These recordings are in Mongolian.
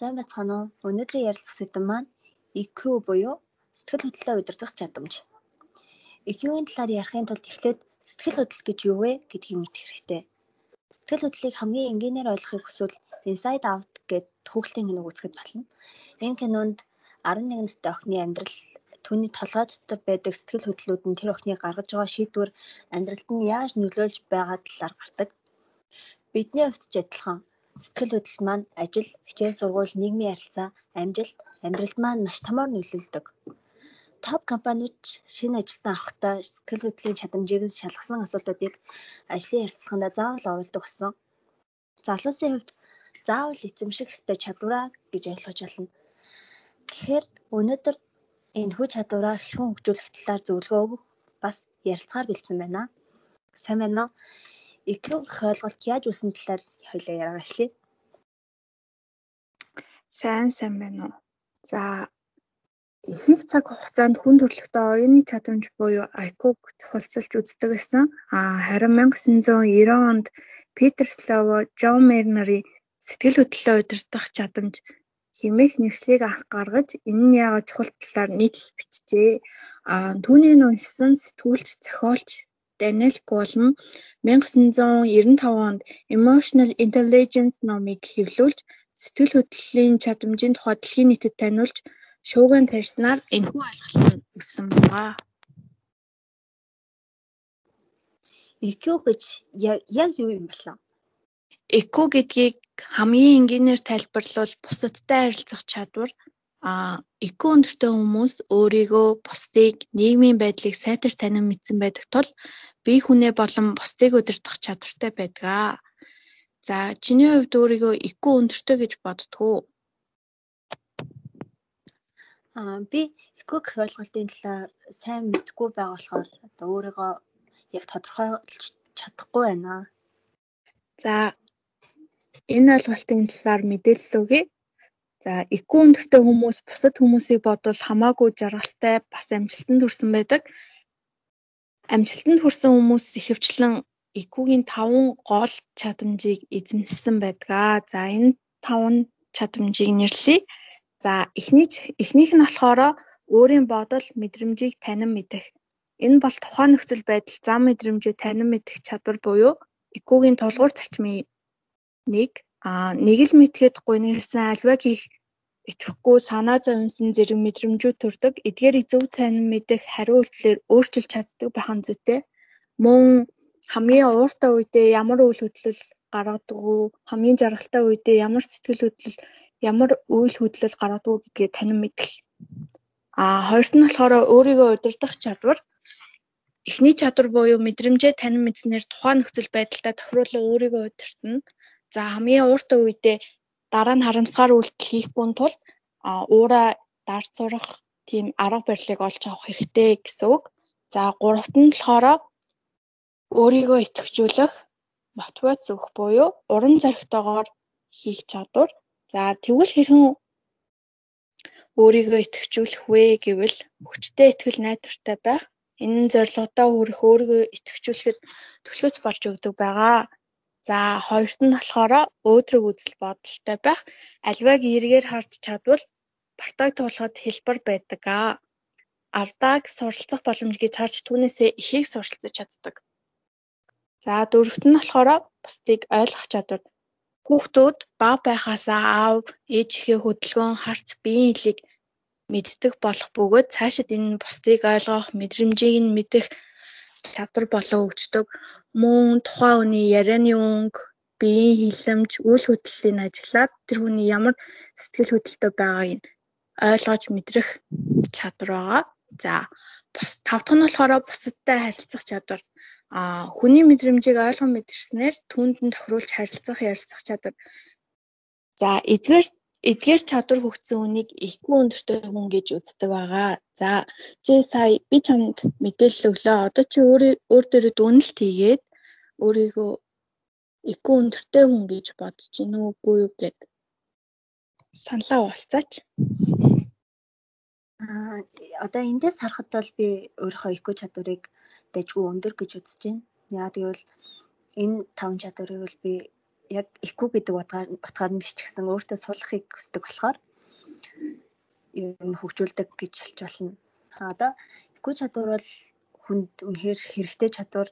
Сайн байцгаана уу? Өнөөдрийн ярилцах сэдэв маань EQ буюу сэтгэл хөдлөлөө удирдах чадамж. EQ-ийн талаар ярихын тулд эхлээд сэтгэл хөдлөл гэж юу вэ гэдгийг мэдэх хэрэгтэй. Сэтгэл хөдлөлийг хамгийн энгийнээр ойлгохыг хүсвэл Inside Out гэдэг төгөлтийн киног үзэхэд болно. Энэ кинонд 11 настай охины амьдрал түүний толгой дотор байдаг сэтгэл хөдлөлүүд нь тэр охины гаргаж байгаа шийдвэр амьдралд нь яаж нөлөөлж байгаа талаар гардаг. Бидний хувьд ч адилхан Сэтгэл хөдлөл маань ажил, хичээл сургууль, нийгмийн харилцаа, амжилт, амьдралд маань маш томоор нөлөөлдөг. Топ компаниуд шинэ ажилтан авахдаа сэтгэл хөдлөлийн чадамжийг шалгасан асуудлуудыг ажлын ярилцлаганд заавал оруулдаг болсон. Залуусын хувьд заавал эзэмших ёстой чадвараа гэж ойлгож байна. Тэгэхээр өнөөдөр энэ хүү чадвараа хэрхэн хөгжүүлэх талаар зөвлөгөө өгөх бас ярилцахаар бэлдсэн байна. Сайн байна уу? Гэх ойлголт яаж үүссэн талаар хоёлаа яриагаа эхлэе. Сайн сайн байна уу. За ихэнх цаг хугацаанд хүн төрөлхтөө оюуны чадамж буюу IQ-г чухалчилж үздэг гэсэн. А харин 1990 онд Питер Слово, Джон Мернери сэтгэл хөдлөлөө удирдах чадамж хэмээх нэвшлийг анх гаргаж энэ нь яагаад чухал талаар нийтлэл бичжээ. А түүнийг уншсан сэтгүүлч, зохиолч Даниэл Голлм 1995 онд Emotional Intelligence номыг хэвлүүлж сэтгэл хөдлөлийн чадамжийн тухай дэлхийн нийтэд таниулж шуугиан тарьснаар энэхүү ойлголт үүссэн байна. EQ гэж яг юу юм бэ? EQ гэдгийг хамгийн энгийнээр тайлбарлавал бусадтай харилцах чадвар, а IQ өндөртэй хүмүүс өөрийгөө, бусдыг, нийгмийн байдлыг сайтар танин мэдсэн байдаг тул бие хүнээ болон бусдыг удирдах чадвартай байдаг. За чиний хувьд өөрийгөө IQ өндөртэй гэж боддог уу? Аа би IQ гэх ойлголтын талаар сайн мэдгүй байгаа болохоор одоо өөрийгөө яг тодорхойлж чадахгүй байна. За энэ ойлголтын талаар мэдээлэл өгье. За IQ өндөртэй хүмүүс бусад хүмүүсийг бодвол хамаагүй жаргалтай бас амжилтанд хүрсэн байдаг. Амжилтанд хүрсэн хүмүүс ихэвчлэн IQ-гийн 5 гол чадамжийг эзэмшсэн байдаг. За энэ 5 чадамжийг нэрлэе. За эхний эхнийх нь болохоор өөрийн бодол, мэдрэмжийг танин мэдэх. Энэ бол тухайн нөхцөл байдал зам мэдрэмжээ танин мэдэх чадвар буюу IQ-гийн тулгуур зарчмын нэг а нэг л мэдгээд гуйнэрсэн альваг хийх итгэхгүй санаа зовнсон зэрэг мэдрэмжүүд төрдөг. Эдгээрийг зөв цайнан мэдэх хариу үйлдэлээр өөрчилж чаддаг байх нь зүйтэй. Мөн хамгийн ууртай үедээ ямар үйл хөдлөл гаргадаг уу, хамгийн жаргалтай үедээ ямар сэтгэл хөдлөл, ямар үйл хөдлөл гаргадаг уу гэдгийг танин мэдэх. А хоёрт нь болохоор өөрийгөө удирдах чадвар. Эхний чадвар буюу мэдрэмжээ танин мэдснээр тухайн нөхцөл байдалтай тохируулан өөрийгөө удирдна. За хамгийн ууртай үедээ дараа нь харамсгаар үйлдэл хийхгүй тул уураа дард сурах тийм арга барилыг олж авах хэрэгтэй гэсэн үг. За гуравт нь болохоор өөрийгөө итгэжүүлэх мотивац өгөх буюу урам зоригтойгоор хийх чадвар. За тэгвэл хэрхэн өөрийгөө итгэжүүлэх вэ гэвэл хүчтэй итгэл найдвартай байх. Энэ нь зорилгодоо хүрэх өөрийгөө итгэжүүлэхэд төлөвлөж болж өгдөг байгаа. За хоёрт нь болохоор өөдрөг үзэл бодолтой байх. Альваг эргээр харж чадвал бартаг туулахад хэлбэр байдаг аа. Авдааг суралцах боломж гэж харж түүнээсээ ихийг суралцаж чаддаг. За дөрөвт нь болохоор бусдыг ойлгох чадвар. Хүүхдүүд бага байхаасаа аав, ээжийнхээ хөдөлгөөн, харц, биеийн хэлийг мэддэг болох бөгөөд цаашид энэ бусдыг ойлгох, мэдрэмжийг нь мэдэх чадвар болон өгчдөг. Мөн тухайн хүний ярианы өнгө, биеийн хилэмж, үйл хөдлөлийн ажиглаад тэр хүний ямар сэтгэл хөдлөлтөй байгааг нь ойлгож мэдрэх чадвар байгаа. За тав дахь нь болохоор бусадтай харилцах чадвар. А хүний мэдрэмжийг ойлгон мэдэрснээр түүнд нь тохируулж харилцах, ярилцах чадвар. За эдгээр эдгээр чадвар хөгжсөн хүнийг ихгүй өндөртэй хүн гэж үздэг байгаа. За чи сая би чамд мэдээлэл өглөө. Одоо чи өөрөө өөр дээрээ дүнэлт хийгээд өөрийгөө ихгүй өндөртэй хүн гэж бодож гин үгүй юу гэд саналаа уулцаач. Аа одоо эндээс харахад бол би өөрийнхөө ихгүй чадварыг дэжгүй өндөр гэж үзэж байна. Яа тэгвэл энэ таван чадварыг бол би яг IQ гэдэг утгаар утгаар нь биш ч гэсэн өөртөө суулгахыг хүсдэг болохоор нь хөгжүүлдэг гэж хэлж болно. А одоо IQ чадвар бол хүнд үнэхээр хэрэгтэй чадвар.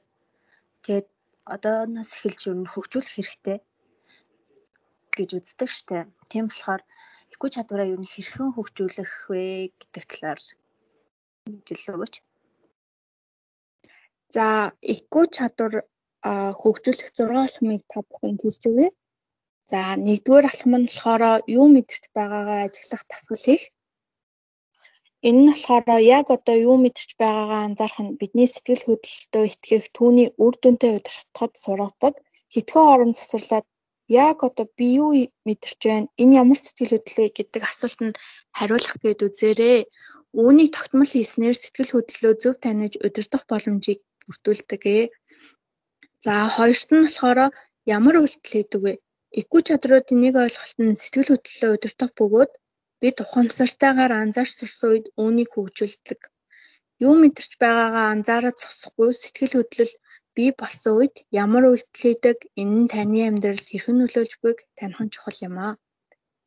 Тэгээд одооноос эхэлж ер нь хөгжүүлэх хэрэгтэй гэж үздэг штэ. Тийм болохоор IQ чадвараа ер нь хэрхэн хөгжүүлэх вэ гэдэг талаар өгөөч. За IQ чадвар хөгжүүлэх 6 алхмыг та бүхэнд хэлж өгье. За нэгдүгээр алхам нь болохоор юу мэдэрч байгаагаа ажиглах тасгал хийх. Энэ нь болохоор яг одоо юу мэдэрч байгаагаа анзаарах нь бидний сэтгэл хөдлөлтөө итгэх түүний үр дүнтэй удирдахад сургадаг. Хитгэн орон засварлаад яг одоо би юу мэдэрч байна? Энэ ямар сэтгэл хөдлөлөө гэдэг асуултанд хариулах гээд үзээрэй. Үүнийг тогтмол хийснээр сэтгэл хөдлөлөө зөв таних удирдах боломжийг бүрдүүлдэг. За хоёрт нь болохоор ямар үйлдэл хийдэг вэ? IQ чадруудын нэг ойлголт нь сэтгэл хөдлөлөө удирдах бөгөөд бид ухамсартайгаар анзаарч сурсан үед үүнийг хөгжүүлдэг. Юу мэдэрч байгаагаа анзаараад зогсохгүй сэтгэл хөдлөл бий болсон үед ямар үйлдэл хийдэг, энэ нь таны амьдралд хэрхэн нөлөөлж буйг таних нь чухал юм аа.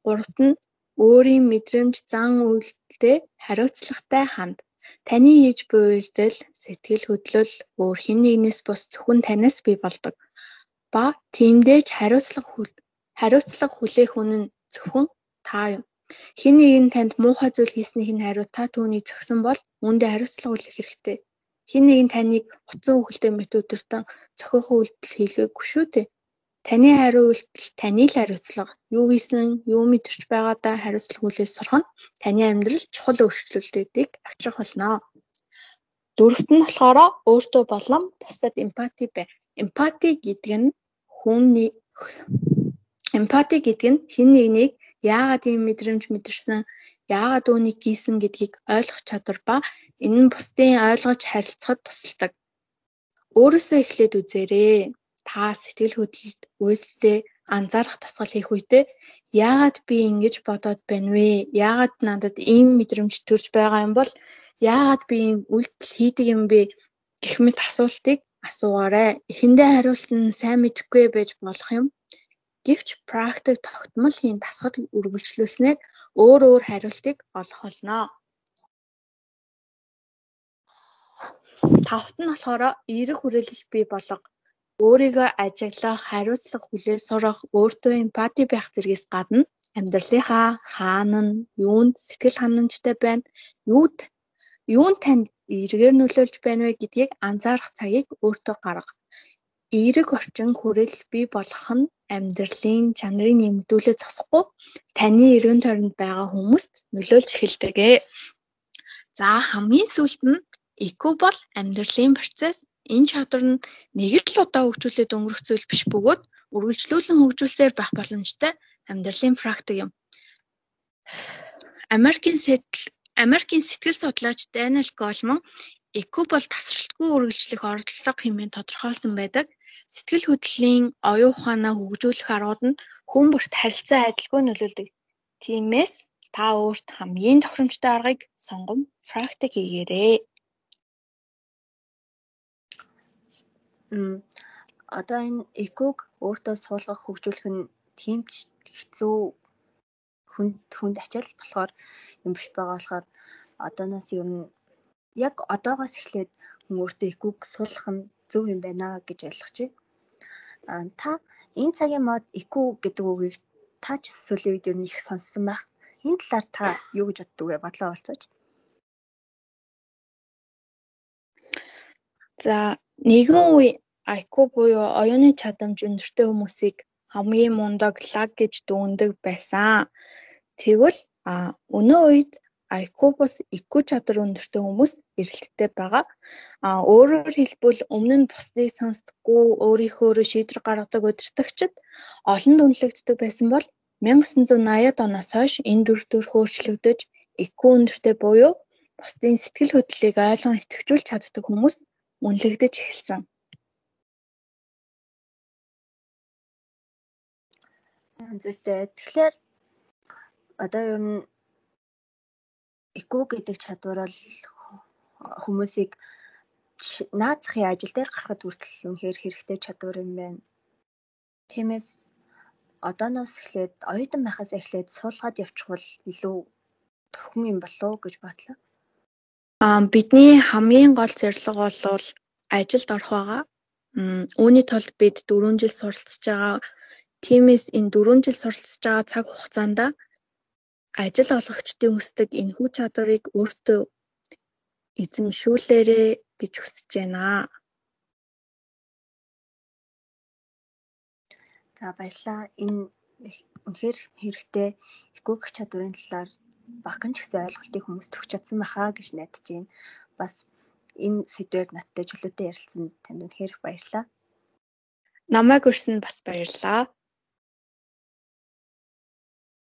Гуравт нь өөрийн мэдрэмж, зан үйлдэлтэй хариуцлагатай ханд. Таны хийж буй үйлдэл, сэтгэл хөдлөл өөр хэн нэгнээс бус зөвхөн танаас бий болдог. Ба тиймдээж хариуцлага хүлээх үнэн зөвхөн та юм. Хэн нэгэн танд муухай зүйл хийснийх нь хариу та түүнийг зохисон бол үүндээ хариуцлага хүлээх хэрэгтэй. Хэн нэгэн таныг утсан үгэлтэй мэт өдөртөн цохих үйлдэл хийлгээгүй шүү дээ. Таны хариу үйлдэл таны л хариуцлага. Юу хийсэн, юу мэдэрч байгаадаа хариуцлага хүлээж сурах нь таны амьдралд чухал өөрчлөлтүүдийг авчрах болно. Дөрөвт нь болохоор өөртөө болон бусдад эмпати бай. Эмпати гэдэг нь хүний эмпати гэдэг нь хэн нэгнийг яагаад ийм мэдрэмж мэдэрсэн, яагаад үүнийг хийсэн гэдгийг ойлгох чадвар ба энэ нь бусдын ойлгож харилцахад тусалдаг. Өөрөөсөө эхлээд үзээрэй. Та сэтгэл хөдлөлд үйлдэлээ анзаарах тасгал хийх үедээ яагаад би ингэж бодоод байна вэ? Яагаад надад ийм мэдрэмж төрж байгаа юм бол яагаад би ийм үйлдэл хийдэг юм бэ гэх мэт асуултыг асуугаарай. Эхэндээ хариулт нь сайн мэдэхгүй байж болох юм. Гэвч практик тогтмол хийн дасгал үргэлжлүүлснээр өөр өөр хариултыг олох болно. Тавт нь болохоор эерэг хүрээлэл бий болго. Өөрийгөө ажиглах, хариуцлага хүлээж сурах, өөртөө эмпати байх зэргээс гадна амьдралынхаа хаана нь, юунд сэтгэл ханамжтай байна, юуд юунд танд эргээр нөлөөлж байна вэ гэдгийг анзаарах цагийг өөртөө гарга. Эерэг орчин хүрээлэл бий болгох нь амьдралын чанарыг нэмэгдүүлээд зогсохгүй таны эргэн тойронд байгаа хүмүүст нөлөөлж эхэлдэг. За хамгийн сүүлд нь IQ бол амьдралын процесс. Энэ чадвар нь нэг л удаа хөгжүүлээд өнгөрөх зүйл биш бөгөөд үргэлжлүүлэн хөгжүүлсээр байх боломжтой амьдралын практик юм. Америкийн Америкийн сэтгэл судлаач Даниэл Голман IQ бол тасралтгүй үргэлжлэх орлого хэмээн тодорхойлсон байдаг. Сэтгэл хөдлөлийн оюун ухаанаа хөгжүүлэх аргууд нь хүн бүрт харилцаа адилгүй нөлөөлдөг. Тиймээс та өөрт хамгийн тохиромжтой аргыг сонгон практик хийгээрэй. Одоо энэ эког өөртөө суулгах хөгжүүлэх нь тийм ч хэцүү хүнд хүнд ачаал болохоор юм биш байгаа болохоор одооноос ер нь яг одоогоос эхлээд хүн өөртөө эког суулгах нь зөв юм байна гэж ойлгочих. А та энэ цагийн мод IQ гэдэг үгийг та ч сүүлийн үед ер нь их сонссон байх. Энэ талаар та юу гэж боддог вэ? Бодлоо болцооч. За нэгэн үе IQ буюу оюуны чадамж өндөртэй хүмүүсийг хамгийн мундаг лаг гэж дүгндэг байсан. Тэгвэл а өнөө үед IQ бус IQ чадвар өндөртэй хүмүүс эрэлттэй байгаа. А өөрөөр хэлбэл өмнө нь бусдыг сонсдоггүй, өөрийнхөө шийдвэр гаргадаг удирдагчид олон дүнлэгддэг байсан бол 1980-ад оноос хойш энэ дүр төрх өөрчлөгдөж IQ өндөртэй буюу бусдын сэтгэл хөдлөлийг ойлгон идэвхжүүлж чаддаг хүмүүс үнэлэгдэж эхэлсэн. Зүйтэй. Тэгэхээр одоо ер нь эко гэдэг чадвар бол хүмүүсийг наацхийн ажил дээр гарахад хүртэл үнэхээр хэрэгтэй чадвар юм байна. Тиймээс одооноос эхлээд оюутан байхаас эхлээд суулгаад явчихвал илүү тухам юм болов гэж бодлоо. Аа бидний хамгийн гол зорилго бол ажилд орох байгаа. Үүний тулд бид 4 жил суралцж байгаа. Тиймээс энэ 4 жил суралцж байгаа цаг хугацаанд ажил олгогчдын хүсдэг энэ хүч чадварыг өөртөө эзэмшүүлээрэй гэж хүсэж байна. За баярлалаа. Энэ үнэхээр хэрэгтэй экологи чадварын талаар багахан ч гэсэн ойлголтыг хүмүүст өгч чадсан байхаа гэж найдаж байна. Бас энэ сэдвээр надтай чөлөөтэй ярилцсан танд үнэхээр их баярлалаа. Намайг өрсөнд бас баярлалаа.